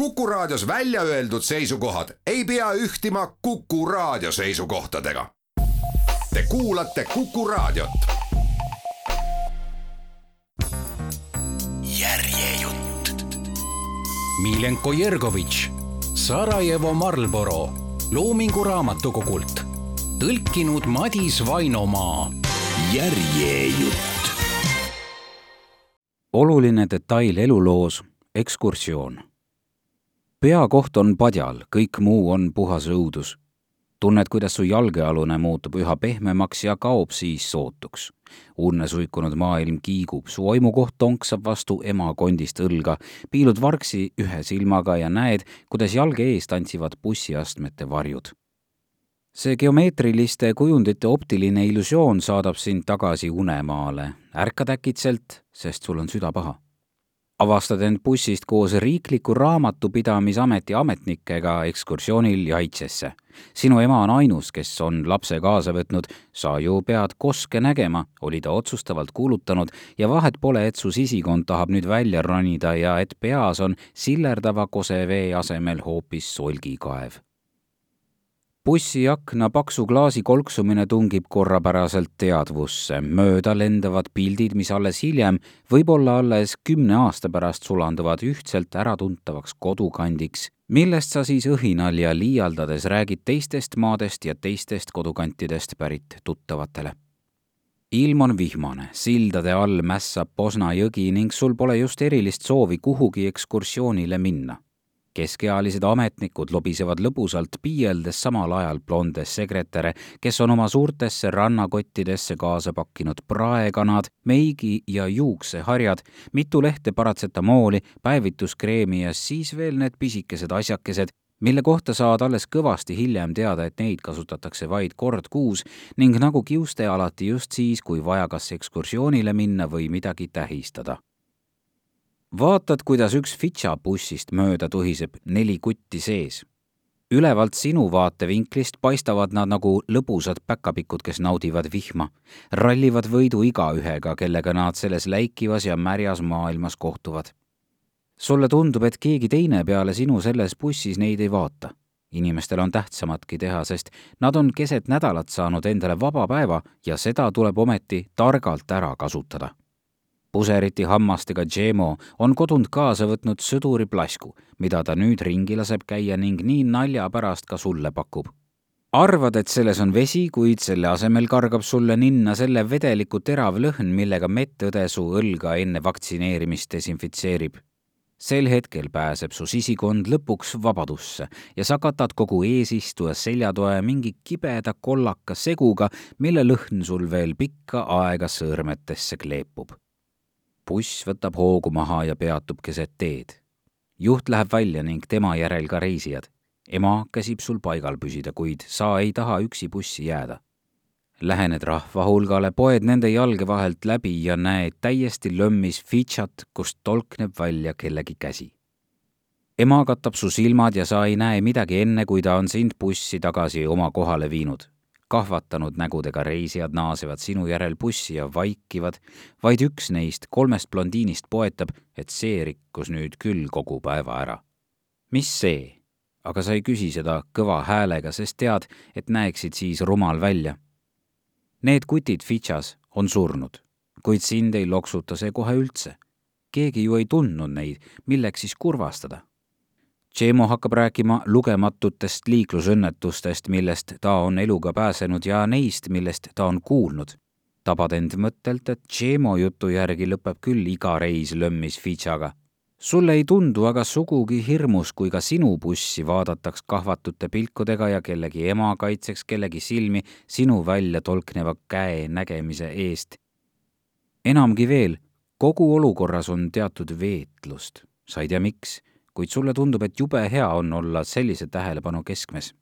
Kuku Raadios välja öeldud seisukohad ei pea ühtima Kuku Raadio seisukohtadega. Te kuulate Kuku Raadiot. järjejutt. Milenko Jergovitš, Sarajevo Marlboro, Loomingu Raamatukogult, tõlkinud Madis Vainomaa. järjejutt. oluline detail eluloos, ekskursioon peakoht on padjal, kõik muu on puhas õudus. tunned, kuidas su jalgealune muutub üha pehmemaks ja kaob siis sootuks. unne suikunud maailm kiigub, su aimukoht tonksab vastu ema kondist õlga, piilud vargsi ühe silmaga ja näed, kuidas jalge ees tantsivad bussiastmete varjud see geomeetriliste kujundite optiline illusioon saadab sind tagasi unemaale. ärkad äkitselt, sest sul on süda paha avastad end bussist koos Riikliku Raamatupidamisameti ametnikega ekskursioonil Jaitsesse. sinu ema on ainus, kes on lapse kaasa võtnud, sa ju pead koske nägema, oli ta otsustavalt kuulutanud. Ja vahet pole, et su sisikond tahab nüüd välja ronida ja et peas on sillerdava kosevee asemel hoopis solgikaev bussi akna paksu klaasi kolksumine tungib korrapäraselt teadvusse, mööda lendavad pildid, mis alles hiljem, võib-olla alles kümne aasta pärast sulanduvad ühtselt äratuntavaks kodukandiks, millest sa siis õhinal ja liialdades räägid teistest maadest ja teistest kodukantidest pärit tuttavatele? Ilm on vihmane, sildade all mässab Posna jõgi ning sul pole just erilist soovi kuhugi ekskursioonile minna keskealised ametnikud lobisevad lõbusalt piieldes samal ajal blondes sekretäre, kes on oma suurtesse rannakottidesse kaasa pakkinud praekanad, meigi ja juukseharjad, mitu lehte paratsetamooli, päevituskreemi ja siis veel need pisikesed asjakesed, mille kohta saad alles kõvasti hiljem teada, et neid kasutatakse vaid kord kuus ning nagu kiuste alati just siis, kui vaja kas ekskursioonile minna või midagi tähistada vaatad, kuidas üks Fitša bussist mööda tuhiseb, neli kutti sees. ülevalt sinu vaatevinklist paistavad nad nagu lõbusad päkapikud, kes naudivad vihma, rallivad võidu igaühega, kellega nad selles läikivas ja märjas maailmas kohtuvad. sulle tundub, et keegi teine peale sinu selles bussis neid ei vaata inimestel on tähtsamatki teha, sest nad on keset nädalat saanud endale vaba päeva ja seda tuleb ometi targalt ära kasutada puseriti hammastega Džemo on kodunt kaasa võtnud sõduri plasku, mida ta nüüd ringi laseb käia ning nii nalja pärast ka sulle pakub. arvad, et selles on vesi, kuid selle asemel kargab sulle ninna selle vedeliku terav lõhn, millega medõde su õlga enne vaktsineerimist desinfitseerib sel hetkel pääseb su sisikond lõpuks vabadusse ja sa katad kogu eesistuja seljatoe mingi kibeda kollaka seguga, mille lõhn sul veel pikka aega sõõrmetesse kleepub buss võtab hoogu maha ja peatub keset teed. juht läheb välja ning tema järel ka reisijad. ema käsib sul paigal püsida, kuid sa ei taha üksi bussi jääda. Lähened rahva hulgale, poed nende jalge vahelt läbi ja näed täiesti lömmis fitšat, kust tolkneb välja kellegi käsi. ema katab su silmad ja sa ei näe midagi enne, kui ta on sind bussi tagasi oma kohale viinud kahvatanud nägudega reisijad naasevad sinu järel bussi ja vaikivad, vaid üks neist kolmest blondiinist poetab, et see rikkus nüüd küll kogu päeva ära. mis see? aga sa ei küsi seda kõva häälega, sest tead, et näeksid siis rumal välja. Need kutid Fitšas on surnud, kuid sind ei loksuta see kohe üldse. keegi ju ei tundnud neid, milleks siis kurvastada Tšemo hakkab rääkima lugematutest liiklusõnnetustest, millest ta on eluga pääsenud ja neist, millest ta on kuulnud. tabad end mõttelt, et Tšemo jutu järgi lõpeb küll iga reis lömmis Fitšaga. sulle ei tundu aga sugugi hirmus, kui ka sinu bussi vaadataks kahvatute pilkudega ja kellegi ema kaitseks kellegi silmi sinu välja tolkneva käe nägemise eest. enamgi veel, kogu olukorras on teatud veetlust, sa ei tea, miks kuid sulle tundub, et jube hea on olla sellise tähelepanu keskmes.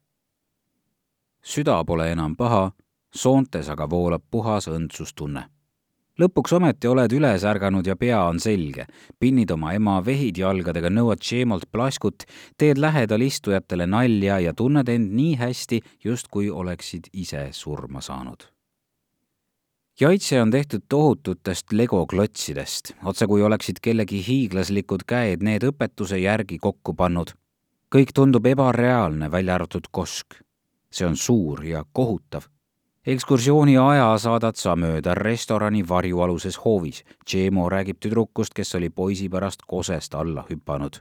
süda pole enam paha, soontes aga voolab puhas õndsustunne. lõpuks ometi oled üles ärganud ja pea on selge, pinnid oma ema vehid jalgadega, nõuad Tšemolt plaskut, teed lähedal istujatele nalja ja tunned end nii hästi, justkui oleksid ise surma saanud jaitse on tehtud tohututest legoklotsidest, otse kui oleksid kellegi hiiglaslikud käed need õpetuse järgi kokku pannud. kõik tundub ebareaalne, välja arvatud kosk. see on suur ja kohutav. ekskursiooni aja saadad sa mööda restorani varjualuses hoovis. Džemo räägib tüdrukust, kes oli poisi pärast kosest alla hüpanud.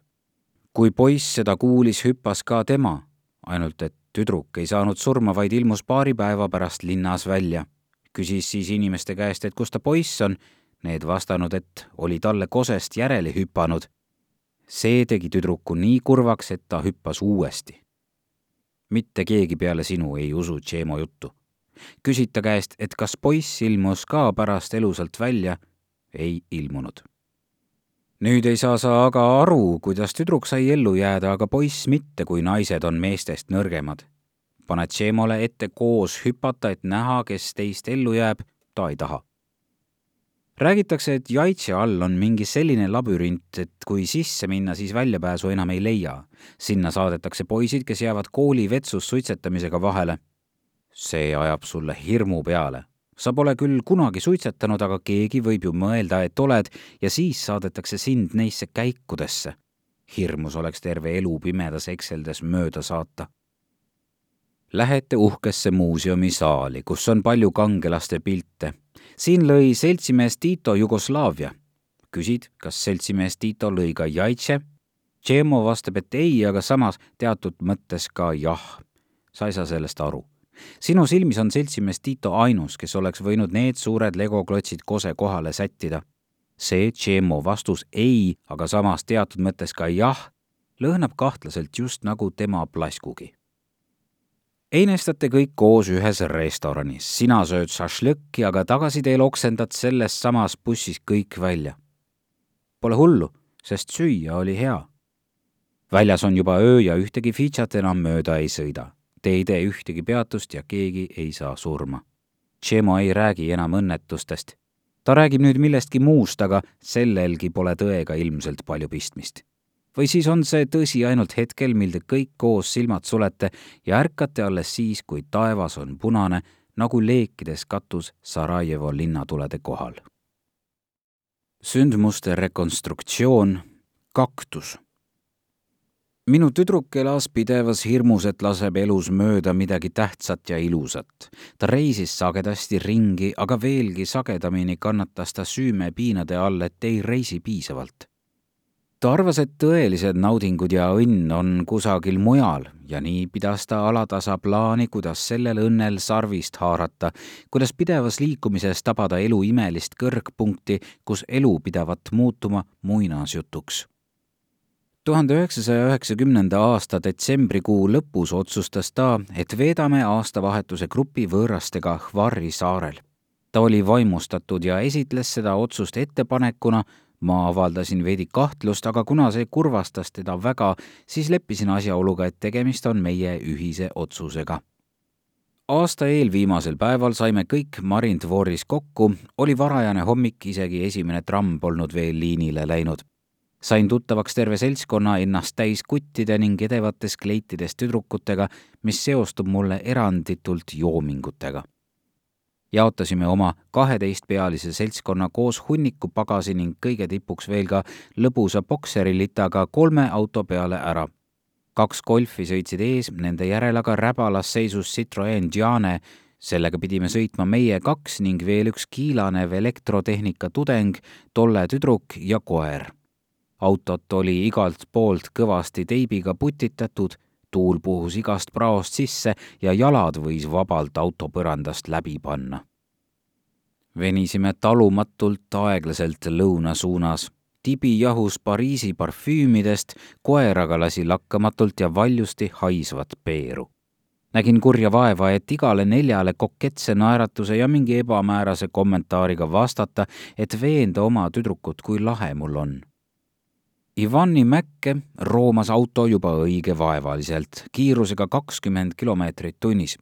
kui poiss seda kuulis, hüppas ka tema, ainult et tüdruk ei saanud surma, vaid ilmus paari päeva pärast linnas välja küsis siis inimeste käest, et kus ta poiss on. Need vastanud, et oli talle kosest järele hüpanud. see tegi tüdruku nii kurvaks, et ta hüppas uuesti. mitte keegi peale sinu ei usu Tšeemo juttu. küsid ta käest, et kas poiss ilmus ka pärast elusalt välja. ei ilmunud nüüd ei saa sa aga aru, kuidas tüdruk sai ellu jääda, aga poiss mitte, kui naised on meestest nõrgemad paned Tšemole ette koos hüpata, et näha, kes teist ellu jääb, ta ei taha. räägitakse, et Jaitse all on mingi selline labürint, et kui sisse minna, siis väljapääsu enam ei leia. sinna saadetakse poisid, kes jäävad kooli vetsus suitsetamisega vahele. see ajab sulle hirmu peale. sa pole küll kunagi suitsetanud, aga keegi võib ju mõelda, et oled ja siis saadetakse sind neisse käikudesse. hirmus oleks terve elu pimedas ekseldes mööda saata Lähete uhkesse muuseumisaali, kus on palju kangelaste pilte. siin lõi seltsimees Tito Jugoslaavia. küsid, kas seltsimees Tito lõi ka Jaitše? Tšemo vastab, et ei, aga samas teatud mõttes ka jah. sa ei saa sellest aru. sinu silmis on seltsimees Tito ainus, kes oleks võinud need suured legoklotsid kose kohale sättida. see Tšemo vastus ei, aga samas teatud mõttes ka jah, lõhnab kahtlaselt just nagu tema plaskugi einestate kõik koos ühes restoranis, sina sööd šašlõkki, aga tagasiteel oksendad selles samas bussis kõik välja. Pole hullu, sest süüa oli hea. väljas on juba öö ja ühtegi fitšat enam mööda ei sõida. Te ei tee ühtegi peatust ja keegi ei saa surma. Tšemo ei räägi enam õnnetustest. ta räägib nüüd millestki muust, aga sellelgi pole tõega ilmselt palju pistmist või siis on see tõsi ainult hetkel, mil te kõik koos silmad sulete ja ärkate alles siis, kui taevas on punane, nagu leekides katus Sarajevo linnatulede kohal. sündmuste rekonstruktsioon, kaktus. minu tüdruk elas pidevas hirmus, et laseb elus mööda midagi tähtsat ja ilusat. ta reisis sagedasti ringi, aga veelgi sagedamini kannatas ta süümepiinade all, et ei reisi piisavalt ta arvas, et tõelised naudingud ja õnn on kusagil mujal ja nii pidas ta alatasa plaani, kuidas sellel õnnel sarvist haarata, kuidas pidevas liikumises tabada elu imelist kõrgpunkti, kus elu pidavat muutuma muinasjutuks. tuhande üheksasaja üheksakümnenda aasta detsembrikuu lõpus otsustas ta, et veedame aastavahetuse grupi võõrastega Hvarri saarel. ta oli vaimustatud ja esitles seda otsust ettepanekuna, ma avaldasin veidi kahtlust, aga kuna see kurvastas teda väga, siis leppisin asjaoluga, et tegemist on meie ühise otsusega. aasta eelviimasel päeval saime kõik Marindvoris kokku, oli varajane hommik, isegi esimene tramm polnud veel liinile läinud. sain tuttavaks terve seltskonna ennast täis kuttide ning edevates kleitides tüdrukutega, mis seostub mulle eranditult joomingutega jaotasime oma kaheteistpealise seltskonna koos hunniku pagasi ning kõige tipuks veel ka lõbusa bokserilitaga kolme auto peale ära. kaks golfi sõitsid ees, nende järel aga räbalas seisus Citroen Diane, sellega pidime sõitma meie kaks ning veel üks kiilanev elektrotehnika tudeng, tolle tüdruk ja koer. autot oli igalt poolt kõvasti teibiga putitatud tuul puhus igast praost sisse ja jalad võis vabalt auto põrandast läbi panna. venisime talumatult aeglaselt lõuna suunas. tibi jahus Pariisi parfüümidest, koer aga lasi lakkamatult ja valjusti haisvat peeru nägin kurja vaeva, et igale neljale koketse naeratuse ja mingi ebamäärase kommentaariga vastata, et veenda oma tüdrukut, kui lahe mul on Ivani mäkke roomas auto juba õige vaevaliselt, kiirusega kakskümmend kilomeetrit tunnis.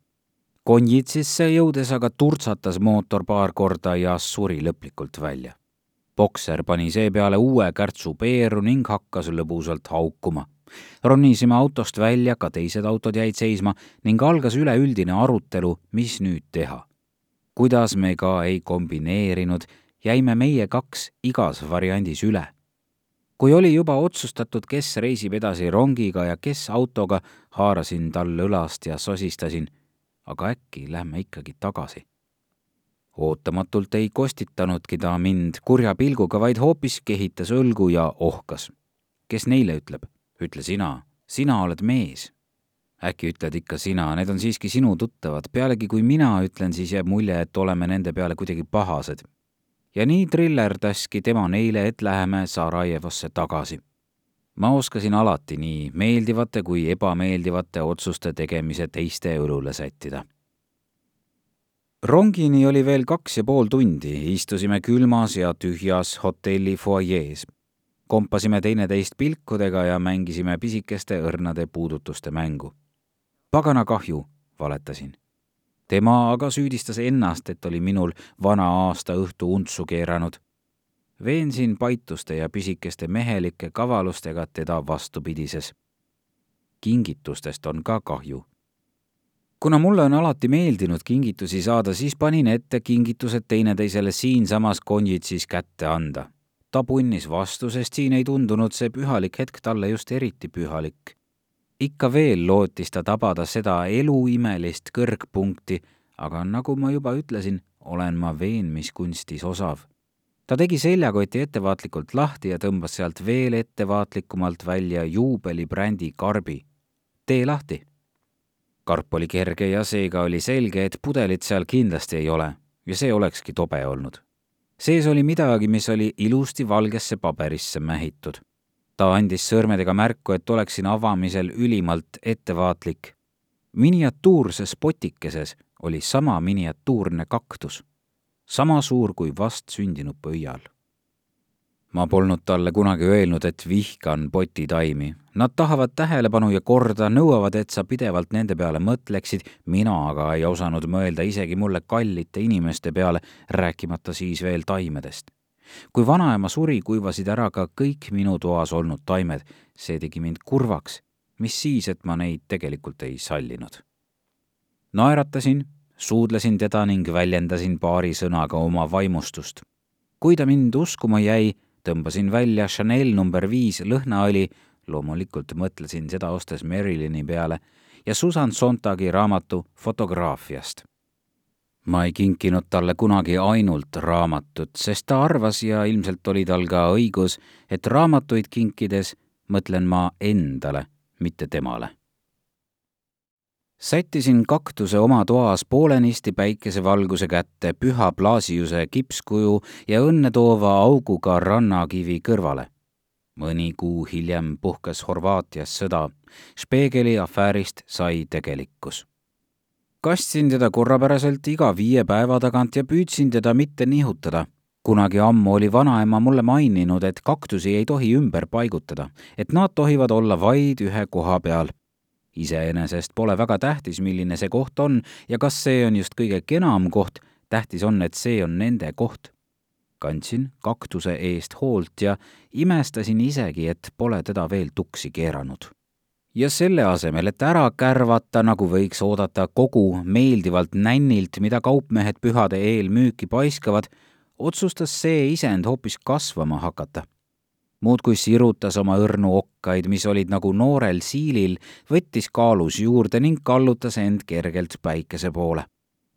Konjitsisse jõudes aga turtsatas mootor paar korda ja suri lõplikult välja. bokser pani seepeale uue kärtsu peeru ning hakkas lõbusalt haukuma. ronisime autost välja, ka teised autod jäid seisma ning algas üleüldine arutelu, mis nüüd teha kuidas me ka ei kombineerinud, jäime meie kaks igas variandis üle. Kui oli juba otsustatud, kes reisib edasi rongiga ja kes autoga, haarasin tal õlast ja sosistasin, aga äkki lähme ikkagi tagasi ootamatult ei kostitanudki ta mind kurja pilguga, vaid hoopis kehitas õlgu ja ohkas. kes neile ütleb? ütle sina, sina oled mees. äkki ütled ikka sina, need on siiski sinu tuttavad, pealegi kui mina ütlen, siis jääb mulje, et oleme nende peale kuidagi pahased. Ja nii trillerdaski tema neile, et läheme Sarajevosse tagasi. ma oskasin alati nii meeldivate kui ebameeldivate otsuste tegemise teiste õlule sättida rongini oli veel kaks ja pool tundi, istusime külmas ja tühjas hotelli fuajees. kompasime teineteist pilkudega ja mängisime pisikeste õrnade puudutuste mängu. pagana kahju, valetasin. Tema aga süüdistas ennast, et oli minul vana aasta õhtu untsu keeranud. veensin paituste ja pisikeste mehelike kavalustega teda vastupidises. kingitustest on ka kahju kuna mulle on alati meeldinud kingitusi saada, siis panin ette kingitused teineteisele siinsamas konjitsis kätte anda. ta punnis vastu, sest siin ei tundunud see pühalik hetk talle just eriti pühalik. Ikka veel lootis ta tabada seda eluimelist kõrgpunkti, aga nagu ma juba ütlesin, olen ma veenmiskunstis osav. ta tegi seljakoti ettevaatlikult lahti ja tõmbas sealt veel ettevaatlikumalt välja juubelibrändi karbi. tee lahti karp oli kerge ja seega oli selge, et pudelit seal kindlasti ei ole ja see olekski tobe olnud. sees oli midagi, mis oli ilusti valgesse paberisse mähitud. Ta andis sõrmedega märku, et oleksin avamisel ülimalt ettevaatlik. miniatuurses potikeses oli sama miniatuurne kaktus, sama suur kui vastsündinud pöial ma polnud talle kunagi öelnud, et vihkan potitaimi. Nad tahavad tähelepanu ja korda, nõuavad, et sa pidevalt nende peale mõtleksid, mina aga ei osanud mõelda isegi mulle kallite inimeste peale, rääkimata siis veel taimedest. Kui vanaema suri, kuivasid ära ka kõik minu toas olnud taimed. see tegi mind kurvaks. mis siis, et ma neid tegelikult ei sallinud. naeratasin, suudlesin teda ning väljendasin paari sõnaga oma vaimustust. kui ta mind uskuma jäi, tõmbasin välja Chanel number viis lõhnaõli, loomulikult mõtlesin seda ostes Marilyni peale, ja Susan Sontagi raamatu fotograafiast. Ma ei kinkinud talle kunagi ainult raamatut, sest ta arvas ja ilmselt oli tal ka õigus, et raamatuid kinkides mõtlen ma endale, mitte temale sättisin kaktuse oma toas poolenisti päikesevalguse kätte püha Blasiuse kipskuju ja õnnetoova auguga rannakivi kõrvale. mõni kuu hiljem puhkes Horvaatias sõda. Špeegeli afäärist sai tegelikkus. Kastsin teda korrapäraselt iga viie päeva tagant ja püüdsin teda mitte nihutada kunagi ammu oli vanaema mulle maininud, et kaktusi ei tohi ümber paigutada, et nad tohivad olla vaid ühe koha peal iseenesest pole väga tähtis, milline see koht on ja kas see on just kõige kenam koht, tähtis on, et see on nende koht. kandsin kaktuse eest hoolt ja imestasin isegi, et pole teda veel tuksi keeranud. Ja selle asemel, et ära kärvata, nagu võiks oodata kogu meeldivalt nännilt, mida kaupmehed pühade eel müüki paiskavad, otsustas see isend hoopis kasvama hakata muudkui sirutas oma õrnu okkaid, mis olid nagu noorel siilil, võttis kaalus juurde ning kallutas end kergelt päikese poole.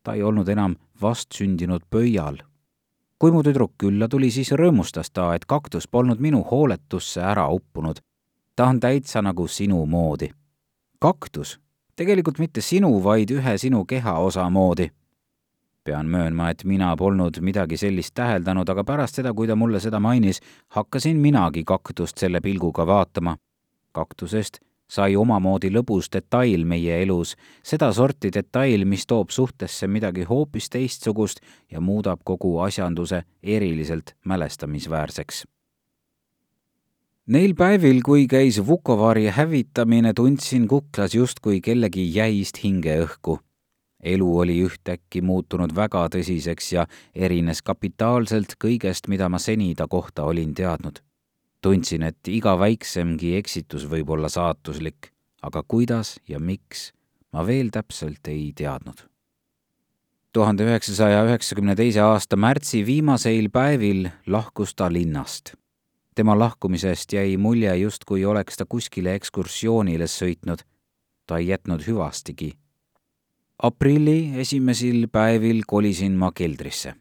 ta ei olnud enam vastsündinud pöial. kui mu tüdruk külla tuli, siis rõõmustas ta, et kaktus polnud minu hooletusse ära uppunud. Ta on täitsa nagu sinu moodi. kaktus, tegelikult mitte sinu, vaid ühe sinu kehaosa moodi pean möönma, et mina polnud midagi sellist täheldanud, aga pärast seda, kui ta mulle seda mainis, hakkasin minagi kaktust selle pilguga vaatama. kaktusest sai omamoodi lõbus detail meie elus, sedasorti detail, mis toob suhtesse midagi hoopis teistsugust ja muudab kogu asjanduse eriliselt mälestamisväärseks. Neil päevil, kui käis Vukovari hävitamine, tundsin kuklas justkui kellegi jäist hingeõhku elu oli ühtäkki muutunud väga tõsiseks ja erines kapitaalselt kõigest, mida ma seni ta kohta olin teadnud. tundsin, et iga väiksemgi eksitus võib olla saatuslik, aga kuidas ja miks, ma veel täpselt ei teadnud. tuhande üheksasaja üheksakümne teise aasta märtsi viimaseil päevil lahkus ta linnast. Tema lahkumisest jäi mulje, justkui oleks ta kuskile ekskursioonile sõitnud. ta ei jätnud hüvastigi. aprilli esimesel päevil kolisin ma keldrisse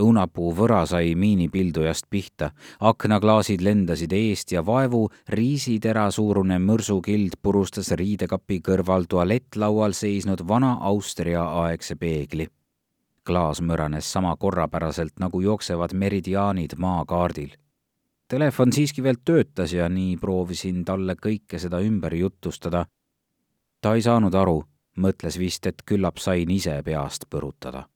õunapuu võra sai miinipildujast pihta, aknaklaasid lendasid eest ja vaevu riisitera suurune mõrsukild purustas riidekapi kõrval tualettlaual seisnud vana Austria aegse peegli. klaas mõranes sama korrapäraselt, nagu jooksevad meridiaanid maakaardil. Telefon siiski veel töötas ja nii proovisin talle kõike seda ümber jutustada. ta ei saanud aru, mõtles vist, et küllap sain ise peast põrutada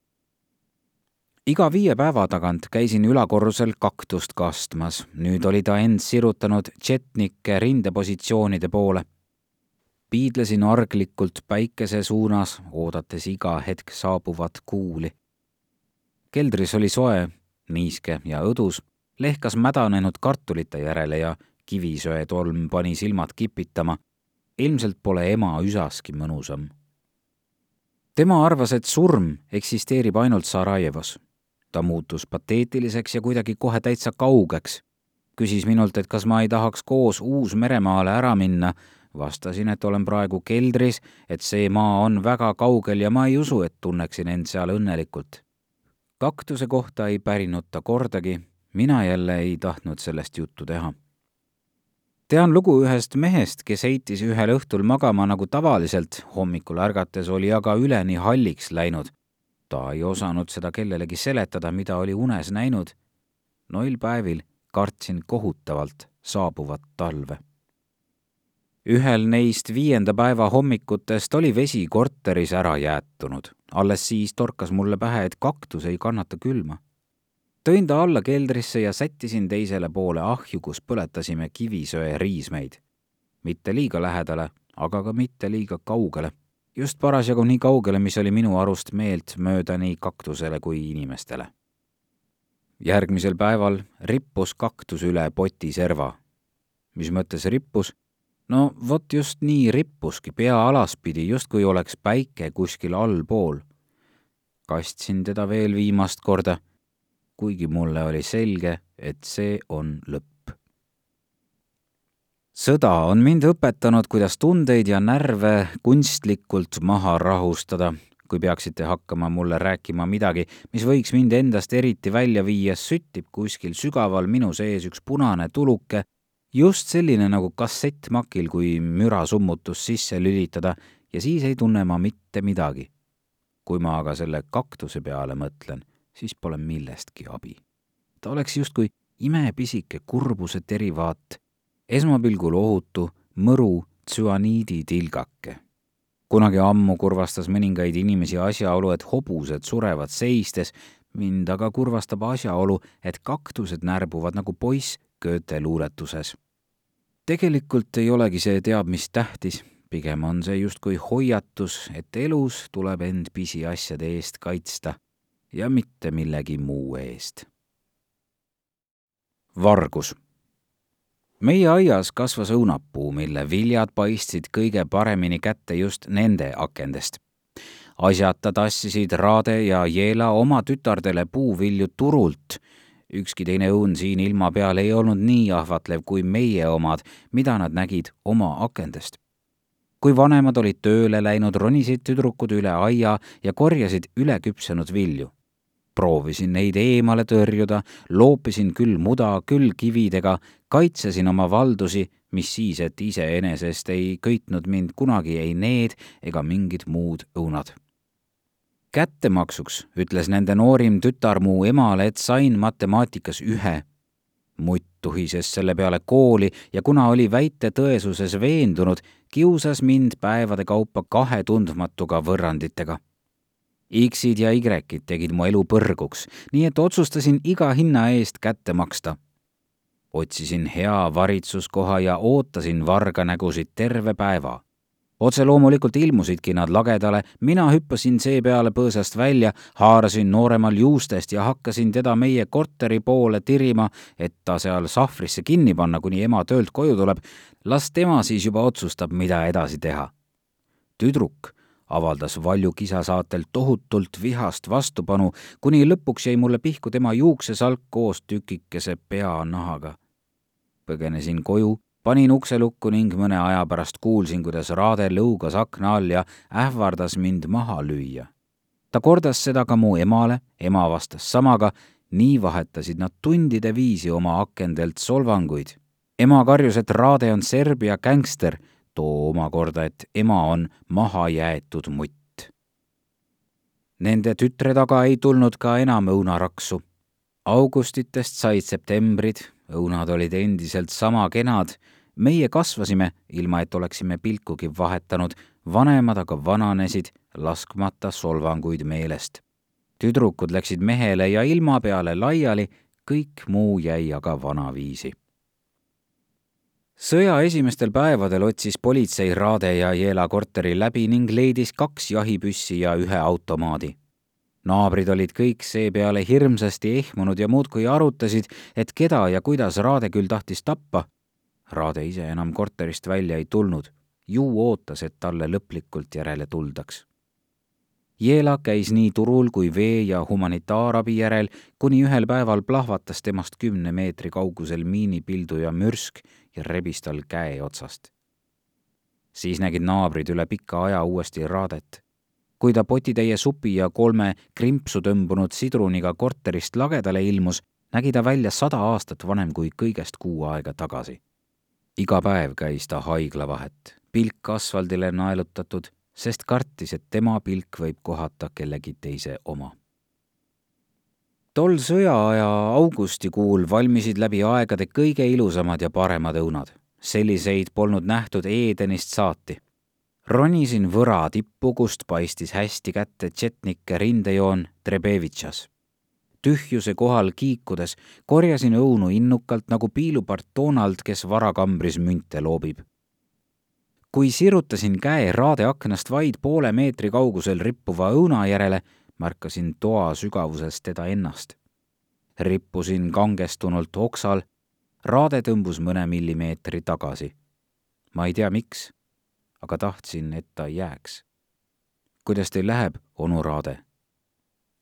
iga viie päeva tagant käisin ülakorrusel kaktust kastmas, nüüd oli ta end sirutanud tšetnike rindepositsioonide poole. piidlesin arglikult päikese suunas, oodates iga hetk saabuvat kuuli. keldris oli soe, niiske ja õdus, lehkas mädanenud kartulite järele ja kivisöetolm pani silmad kipitama. ilmselt pole ema üsaski mõnusam tema arvas, et surm eksisteerib ainult Sarajevos ta muutus pateetiliseks ja kuidagi kohe täitsa kaugeks. küsis minult, et kas ma ei tahaks koos Uus-Meremaale ära minna. vastasin, et olen praegu keldris, et see maa on väga kaugel ja ma ei usu, et tunneksin end seal õnnelikult. kaktuse kohta ei pärinud ta kordagi, mina jälle ei tahtnud sellest juttu teha tean lugu ühest mehest, kes heitis ühel õhtul magama nagu tavaliselt, hommikul ärgates oli aga üleni halliks läinud ta ei osanud seda kellelegi seletada, mida oli unes näinud. Noil päevil kartsin kohutavalt saabuvat talve. ühel neist viienda päeva hommikutest oli vesi korteris ära jäätunud. alles siis torkas mulle pähe, et kaktus ei kannata külma. Tõin ta alla keldrisse ja sättisin teisele poole ahju, kus põletasime kivisöe riismeid. mitte liiga lähedale, aga ka mitte liiga kaugele just parasjagu nii kaugele, mis oli minu arust meeltmööda nii kaktusele kui inimestele. järgmisel päeval rippus kaktus üle poti serva. mis mõttes rippus? no vot just nii rippuski, pea alaspidi, justkui oleks päike kuskil allpool. kastsin teda veel viimast korda, kuigi mulle oli selge, et see on lõpp sõda on mind õpetanud, kuidas tundeid ja närve kunstlikult maha rahustada. kui peaksite hakkama mulle rääkima midagi, mis võiks mind endast eriti välja viia, süttib kuskil sügaval minu sees üks punane tuluke, just selline nagu kassettmakil, kui mürasummutus sisse lülitada ja siis ei tunne ma mitte midagi. kui ma aga selle kaktuse peale mõtlen, siis pole millestki abi. ta oleks justkui imepisike kurbuse derivaat esmapilgul ohutu mõru tsüaniiditilgake. kunagi ammu kurvastas mõningaid inimesi asjaolu, et hobused surevad seistes, mind aga kurvastab asjaolu, et kaktused närbuvad nagu poiss Goethe luuletuses. tegelikult ei olegi see teab mis tähtis, pigem on see justkui hoiatus, et elus tuleb end pisiasjade eest kaitsta ja mitte millegi muu eest. vargus meie aias kasvas õunapuu, mille viljad paistsid kõige paremini kätte just nende akendest. asjata tassisid Raade ja Jeela oma tütardele puuvilju turult. ükski teine õun siin ilma peal ei olnud nii ahvatlev kui meie omad, mida nad nägid oma akendest. kui vanemad olid tööle läinud, ronisid tüdrukud üle aia ja korjasid üleküpsenud vilju proovisin neid eemale tõrjuda, loopisin küll muda, küll kividega, kaitsesin oma valdusi, mis siis, et iseenesest ei köitnud mind kunagi ei need ega mingid muud õunad. kättemaksuks ütles nende noorim tütar mu emale, et sain matemaatikas ühe. mutt tuhises selle peale kooli ja kuna oli väite tõesuses veendunud, kiusas mind päevade kaupa kahe tundmatuga võrranditega X-id ja Y-id tegid mu elu põrguks, nii et otsustasin iga hinna eest kätte maksta. otsisin hea varitsuskoha ja ootasin varganägusid terve päeva. otse loomulikult ilmusidki nad lagedale, mina hüppasin seepeale põõsast välja, haarasin nooremal juustest ja hakkasin teda meie korteri poole tirima, et ta seal sahvrisse kinni panna, kuni ema töölt koju tuleb. las tema siis juba otsustab, mida edasi teha. tüdruk avaldas Valju kisasaatel tohutult vihast vastupanu, kuni lõpuks jäi mulle pihku tema juuksesalk koos tükikese peanahaga. põgenesin koju, panin ukse lukku ning mõne aja pärast kuulsin, kuidas Raade lõugas akna all ja ähvardas mind maha lüüa. ta kordas seda ka mu emale, ema vastas samaga, nii vahetasid nad tundide viisi oma akendelt solvanguid. ema karjus, et Raade on Serbia gängster too omakorda, et ema on mahajäetud mutt. Nende tütre taga ei tulnud ka enam õunaraksu. augustitest said septembrid, õunad olid endiselt sama kenad, meie kasvasime, ilma et oleksime pilkugi vahetanud, vanemad aga vananesid, laskmata solvanguid meelest. tüdrukud läksid mehele ja ilma peale laiali, kõik muu jäi aga vanaviisi sõja esimestel päevadel otsis politsei Raade ja Jela korteri läbi ning leidis kaks jahipüssi ja ühe automaadi. naabrid olid kõik seepeale hirmsasti ehmunud ja muudkui arutasid, et keda ja kuidas Raade küll tahtis tappa. Raade ise enam korterist välja ei tulnud, ju ootas, et talle lõplikult järele tuldaks. Jeela käis nii turul kui vee- ja humanitaarabi järel, kuni ühel päeval plahvatas temast kümne meetri kaugusel miinipilduja mürsk ja rebis tal käe otsast. siis nägid naabrid üle pika aja uuesti Raadet. kui ta potitäie supi ja kolme krimpsu tõmbunud sidruniga korterist lagedale ilmus, nägi ta välja sada aastat vanem kui kõigest kuu aega tagasi. iga päev käis ta haiglavahet, pilk asfaldile naelutatud, sest kartis, et tema pilk võib kohata kellegi teise oma tol sõjaaja augustikuul valmisid läbi aegade kõige ilusamad ja paremad õunad. selliseid polnud nähtud Edenist saati. ronisin võra tippu, kust paistis hästi kätte tšetnike rindejoon Trebevitšas. tühjuse kohal kiikudes korjasin õunu innukalt nagu piilupart Donald, kes varakambris münte loobib kui sirutasin käe raade aknast vaid poole meetri kaugusel rippuva õuna järele, märkasin toa sügavuses teda ennast. rippusin kangestunult oksal, raade tõmbus mõne millimeetri tagasi. ma ei tea, miks, aga tahtsin, et ta jääks. kuidas teil läheb, onu Raade?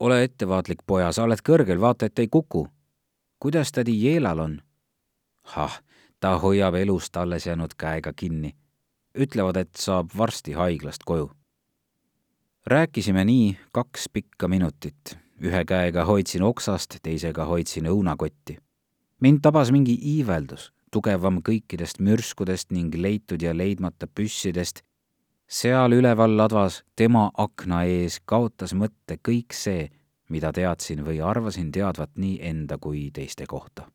ole ettevaatlik, poja, sa oled kõrgel, vaata, et ei kuku. kuidas tädi Jeelal on? ah, ta hoiab elust alles jäänud käega kinni. ütlevad, et saab varsti haiglast koju rääkisime nii kaks pikka minutit. ühe käega hoidsin oksast, teisega hoidsin õunakotti. mind tabas mingi iiveldus, tugevam kõikidest mürskudest ning leitud ja leidmata püssidest. seal üleval ladvas tema akna ees kaotas mõtte kõik see, mida teadsin või arvasin teadvat nii enda kui teiste kohta.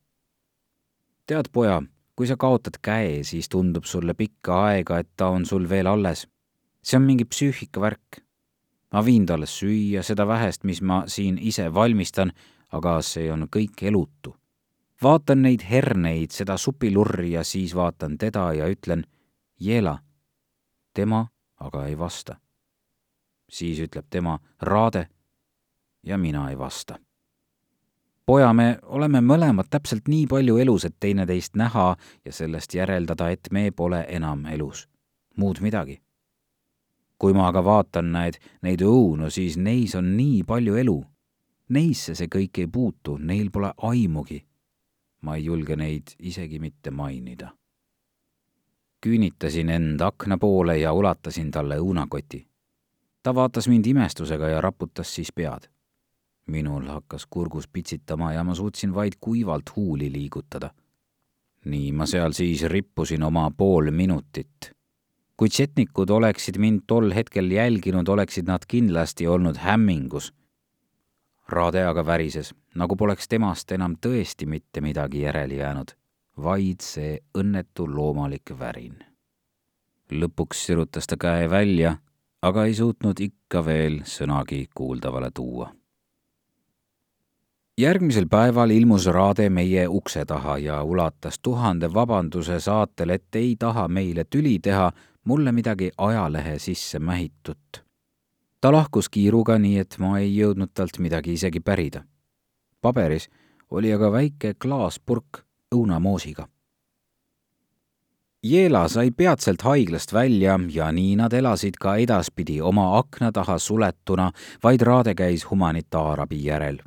tead, poja, kui sa kaotad käe, siis tundub sulle pikka aega, et ta on sul veel alles. see on mingi psüühikavärk ma viin talle süüa seda vähest, mis ma siin ise valmistan, aga see on kõik elutu. vaatan neid herneid, seda supilurri ja siis vaatan teda ja ütlen, Jeela. tema aga ei vasta. siis ütleb tema, Raade. ja mina ei vasta. poja, me oleme mõlemad täpselt nii palju elus, et teineteist näha ja sellest järeldada, et me pole enam elus. muud midagi kui ma aga vaatan, näed, neid õunu, siis neis on nii palju elu. Neisse see kõik ei puutu, neil pole aimugi. ma ei julge neid isegi mitte mainida. küünitasin end akna poole ja ulatasin talle õunakoti. ta vaatas mind imestusega ja raputas siis pead. minul hakkas kurgus pitsitama ja ma suutsin vaid kuivalt huuli liigutada. nii ma seal siis rippusin oma pool minutit kui tšetnikud oleksid mind tol hetkel jälginud, oleksid nad kindlasti olnud hämmingus. Rade aga värises, nagu poleks temast enam tõesti mitte midagi järele jäänud, vaid see õnnetu loomalik värin. lõpuks sirutas ta käe välja, aga ei suutnud ikka veel sõnagi kuuldavale tuua järgmisel päeval ilmus Raade meie ukse taha ja ulatas tuhande vabanduse saatel, et ei taha meile tüli teha mulle midagi ajalehe sisse mähitut. ta lahkus kiiruga, nii et ma ei jõudnud talt midagi isegi pärida. paberis oli aga väike klaaspurk õunamoosiga. Jeela sai peatselt haiglast välja ja nii nad elasid ka edaspidi oma akna taha suletuna, vaid Raade käis humanitaarabi järel.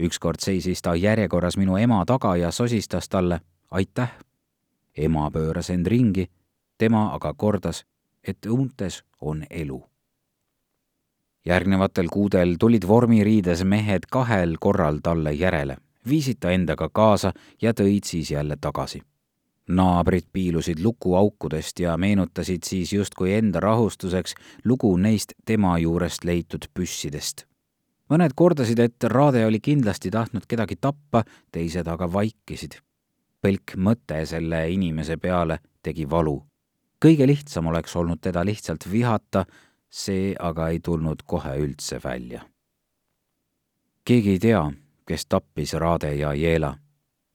ükskord seisis ta järjekorras minu ema taga ja sosistas talle aitäh. ema pööras end ringi, tema aga kordas, et õuntes on elu järgnevatel kuudel tulid vormiriides mehed kahel korral talle järele, viisid ta endaga kaasa ja tõid siis jälle tagasi. naabrid piilusid lukuaukudest ja meenutasid siis justkui enda rahustuseks lugu neist tema juurest leitud püssidest. mõned kordasid, et Raade oli kindlasti tahtnud kedagi tappa, teised aga vaikisid. pelk mõte selle inimese peale tegi valu. Kõige lihtsam oleks olnud teda lihtsalt vihata see aga ei tulnud kohe üldse välja. keegi ei tea, kes tappis Raade ja Jeela.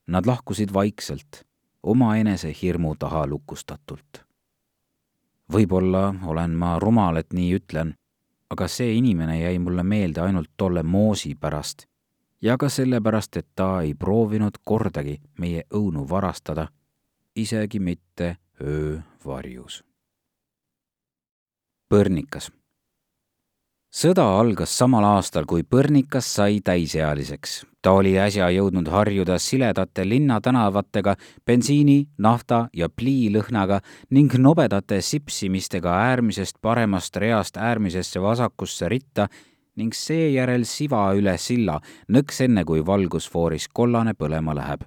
Nad lahkusid vaikselt, omaenese hirmu taha lukustatult. võib-olla olen ma rumal, et nii ütlen, aga see inimene jäi mulle meelde ainult tolle moosi pärast ja ka sellepärast, et ta ei proovinud kordagi meie õunu varastada, isegi mitte öövarjus Põrnikas. sõda algas samal aastal, kui Põrnikas sai täisealiseks. ta oli äsja jõudnud harjuda siledate linnatänavatega, bensiini, nafta ja pliilõhnaga ning nobedate sipsimistega äärmisest paremast reast äärmisesse vasakusse ritta ning seejärel siva üle silla, nõks enne, kui valgusfooris kollane põlema läheb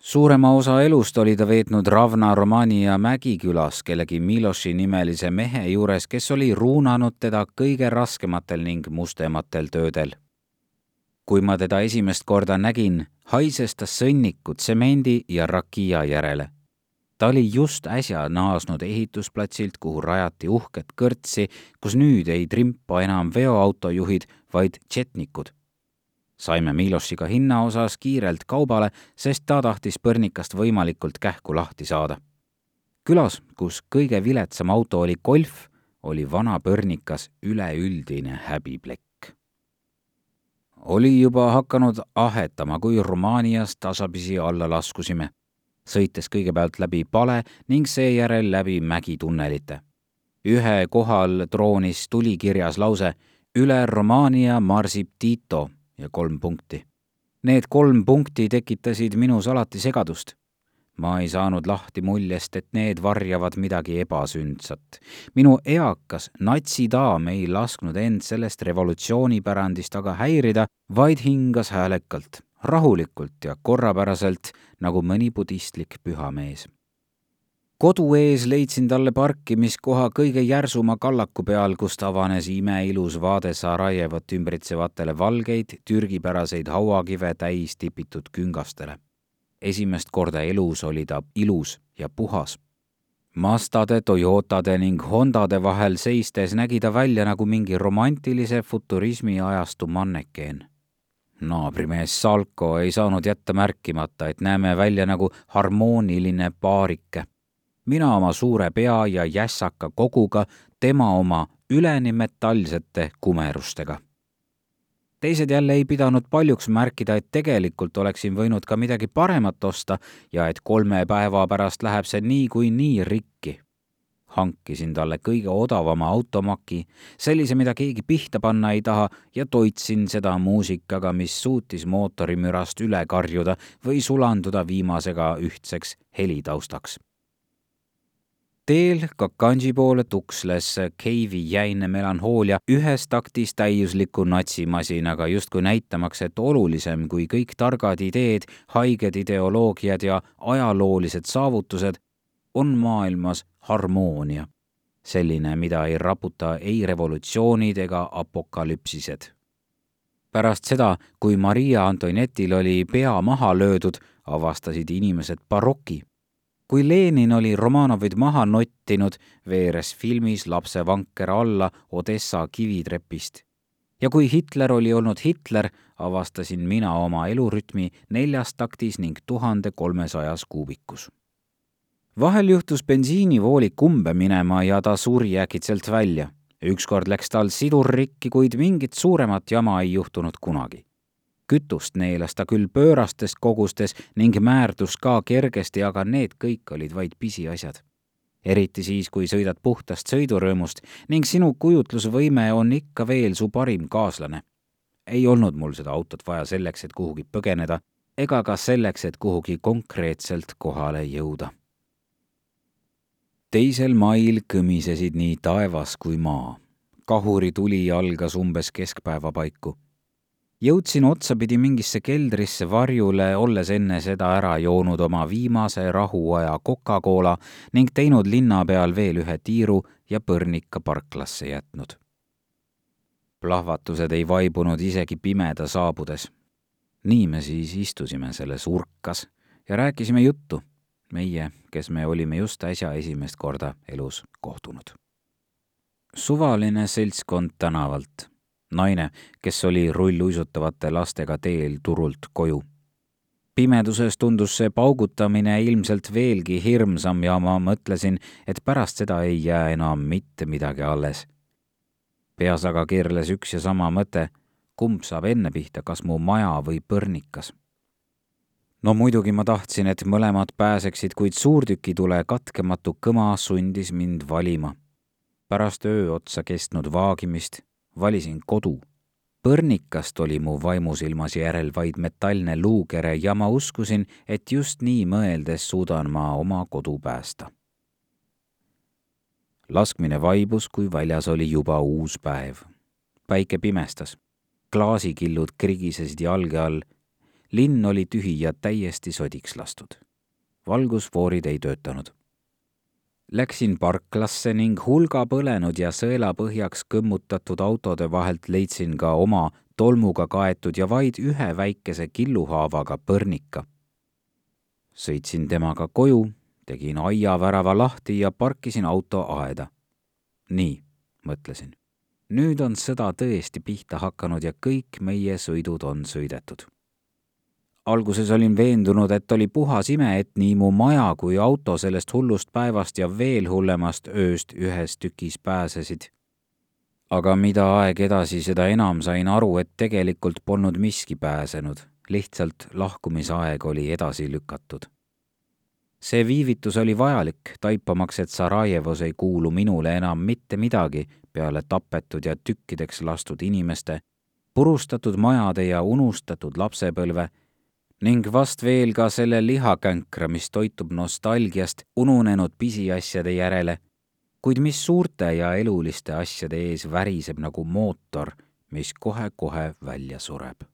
suurema osa elust oli ta veetnud Ravna Romania Mägikülas kellegi Miloši nimelise mehe juures, kes oli ruunanud teda kõige raskematel ning mustematel töödel. kui ma teda esimest korda nägin, haises ta sõnniku, tsemendi ja rakia järele. ta oli just äsja naasnud ehitusplatsilt, kuhu rajati uhket kõrtsi, kus nüüd ei trimpa enam veoautojuhid, vaid tšetnikud saime Milošiga hinna osas kiirelt kaubale, sest ta tahtis põrnikast võimalikult kähku lahti saada. külas, kus kõige viletsam auto oli Golf, oli vana põrnikas üleüldine häbiplekk. oli juba hakanud ahetama, kui Rumaanias tasapisi alla laskusime, sõites kõigepealt läbi pale ning seejärel läbi mägitunnelite. ühe kohal troonis tulikirjas lause üle Romaania marsib Tito ja kolm punkti. Need kolm punkti tekitasid minus alati segadust. ma ei saanud lahti muljest, et need varjavad midagi ebasündsat. minu eakas natsidaam ei lasknud end sellest revolutsioonipärandist aga häirida, vaid hingas häälekalt, rahulikult ja korrapäraselt nagu mõni budistlik pühamees kodu ees leidsin talle parkimiskoha kõige järsuma kallaku peal, kust avanes imeilus vaade Sarajevot ümbritsevatele valgeid türgipäraseid hauakive täis tipitud küngastele. esimest korda elus oli ta ilus ja puhas. Mastade, Toyotade ning Hondade vahel seistes nägi ta välja nagu mingi romantilise futurismi ajastu mannekeen naabrimees Salko ei saanud jätta märkimata, et näeme välja nagu harmooniline paarike mina oma suure pea ja jässaka koguga, tema oma üleni metallsete kumerustega. teised jälle ei pidanud paljuks märkida, et tegelikult oleksin võinud ka midagi paremat osta ja et kolme päeva pärast läheb see niikuinii rikki. hankisin talle kõige odavama automaki, sellise, mida keegi pihta panna ei taha, ja toitsin seda muusikaga, mis suutis mootorimürast üle karjuda või sulanduda viimasega ühtseks helitaustaks teel Kakanji poole tuksles Keivi jäine melanhoolia ühes taktis täiusliku natsimasinaga, justkui näitamaks, et olulisem kui kõik targad ideed, haiged ideoloogiad ja ajaloolised saavutused on maailmas harmoonia. selline, mida ei raputa ei revolutsioonid ega apokalüpsised pärast seda, kui Maria Antoinetil oli pea maha löödud, avastasid inimesed baroki kui Lenin oli Romanovid maha nottinud, veeres filmis lapsevanker alla Odessa kivitrepist. ja kui Hitler oli olnud Hitler, avastasin mina oma elurütmi neljas taktis ning tuhande kolmesajas kuubikus. vahel juhtus bensiinivoolik umbe minema ja ta suri äkitselt välja. ükskord läks tal sidur rikki, kuid mingit suuremat jama ei juhtunud kunagi kütust neelas ta küll pöörastes kogustes ning määrdus ka kergesti, aga need kõik olid vaid pisiasjad. eriti siis, kui sõidad puhtast sõidurõõmust ning sinu kujutlusvõime on ikka veel su parim kaaslane. ei olnud mul seda autot vaja selleks, et kuhugi põgeneda ega ka selleks, et kuhugi konkreetselt kohale jõuda. teisel mail kõmisesid nii taevas kui maa. kahurituli algas umbes keskpäeva paiku jõudsin otsapidi mingisse keldrisse varjule, olles enne seda ära joonud oma viimase rahuaja Coca-Cola ning teinud linna peal veel ühe tiiru ja põrnika parklasse jätnud. plahvatused ei vaibunud isegi pimeda saabudes. nii me siis istusime selles urkas ja rääkisime juttu, meie, kes me olime just äsja esimest korda elus kohtunud. suvaline seltskond tänavalt naine, kes oli rulluisutavate lastega teel turult koju. pimeduses tundus see paugutamine ilmselt veelgi hirmsam ja ma mõtlesin, et pärast seda ei jää enam mitte midagi alles. peas aga keerles üks ja sama mõte, kumb saab enne pihta, kas mu maja või põrnikas no muidugi ma tahtsin, et mõlemad pääseksid, kuid suurtükitule katkematu kõma sundis mind valima. pärast öö otsa kestnud vaagimist valisin kodu. põrnikast oli mu vaimusilmas järel vaid metallne luukere ja ma uskusin, et just nii mõeldes suudan ma oma kodu päästa. laskmine vaibus, kui väljas oli juba uus päev. päike pimestas, klaasikillud krigisesid jalge all, linn oli tühi ja täiesti sodiks lastud. valgusfoorid ei töötanud Läksin parklasse ning hulga põlenud ja sõelapõhjaks kõmmutatud autode vahelt leidsin ka oma tolmuga kaetud ja vaid ühe väikese killuhaavaga põrnika. sõitsin temaga koju, tegin aiavärava lahti ja parkisin auto aeda. nii, mõtlesin. nüüd on sõda tõesti pihta hakanud ja kõik meie sõidud on sõidetud alguses olin veendunud, et oli puhas ime, et nii mu maja kui auto sellest hullust päevast ja veel hullemast ööst ühes tükis pääsesid. aga mida aeg edasi, seda enam sain aru, et tegelikult polnud miski pääsenud, lihtsalt lahkumisaeg oli edasi lükatud. see viivitus oli vajalik, taipamaks, et Sarajevos ei kuulu minule enam mitte midagi peale tapetud ja tükkideks lastud inimeste, purustatud majade ja unustatud lapsepõlve ning vast veel ka selle lihakänkra, mis toitub nostalgiast ununenud pisiasjade järele, kuid mis suurte ja eluliste asjade ees väriseb nagu mootor, mis kohe-kohe välja sureb.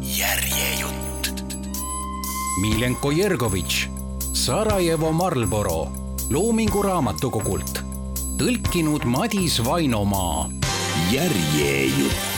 järjejutt. Milenko Jergovitš, Sarajevo Marlboro, Loomingu Raamatukogult, tõlkinud Madis Vainomaa. järjejutt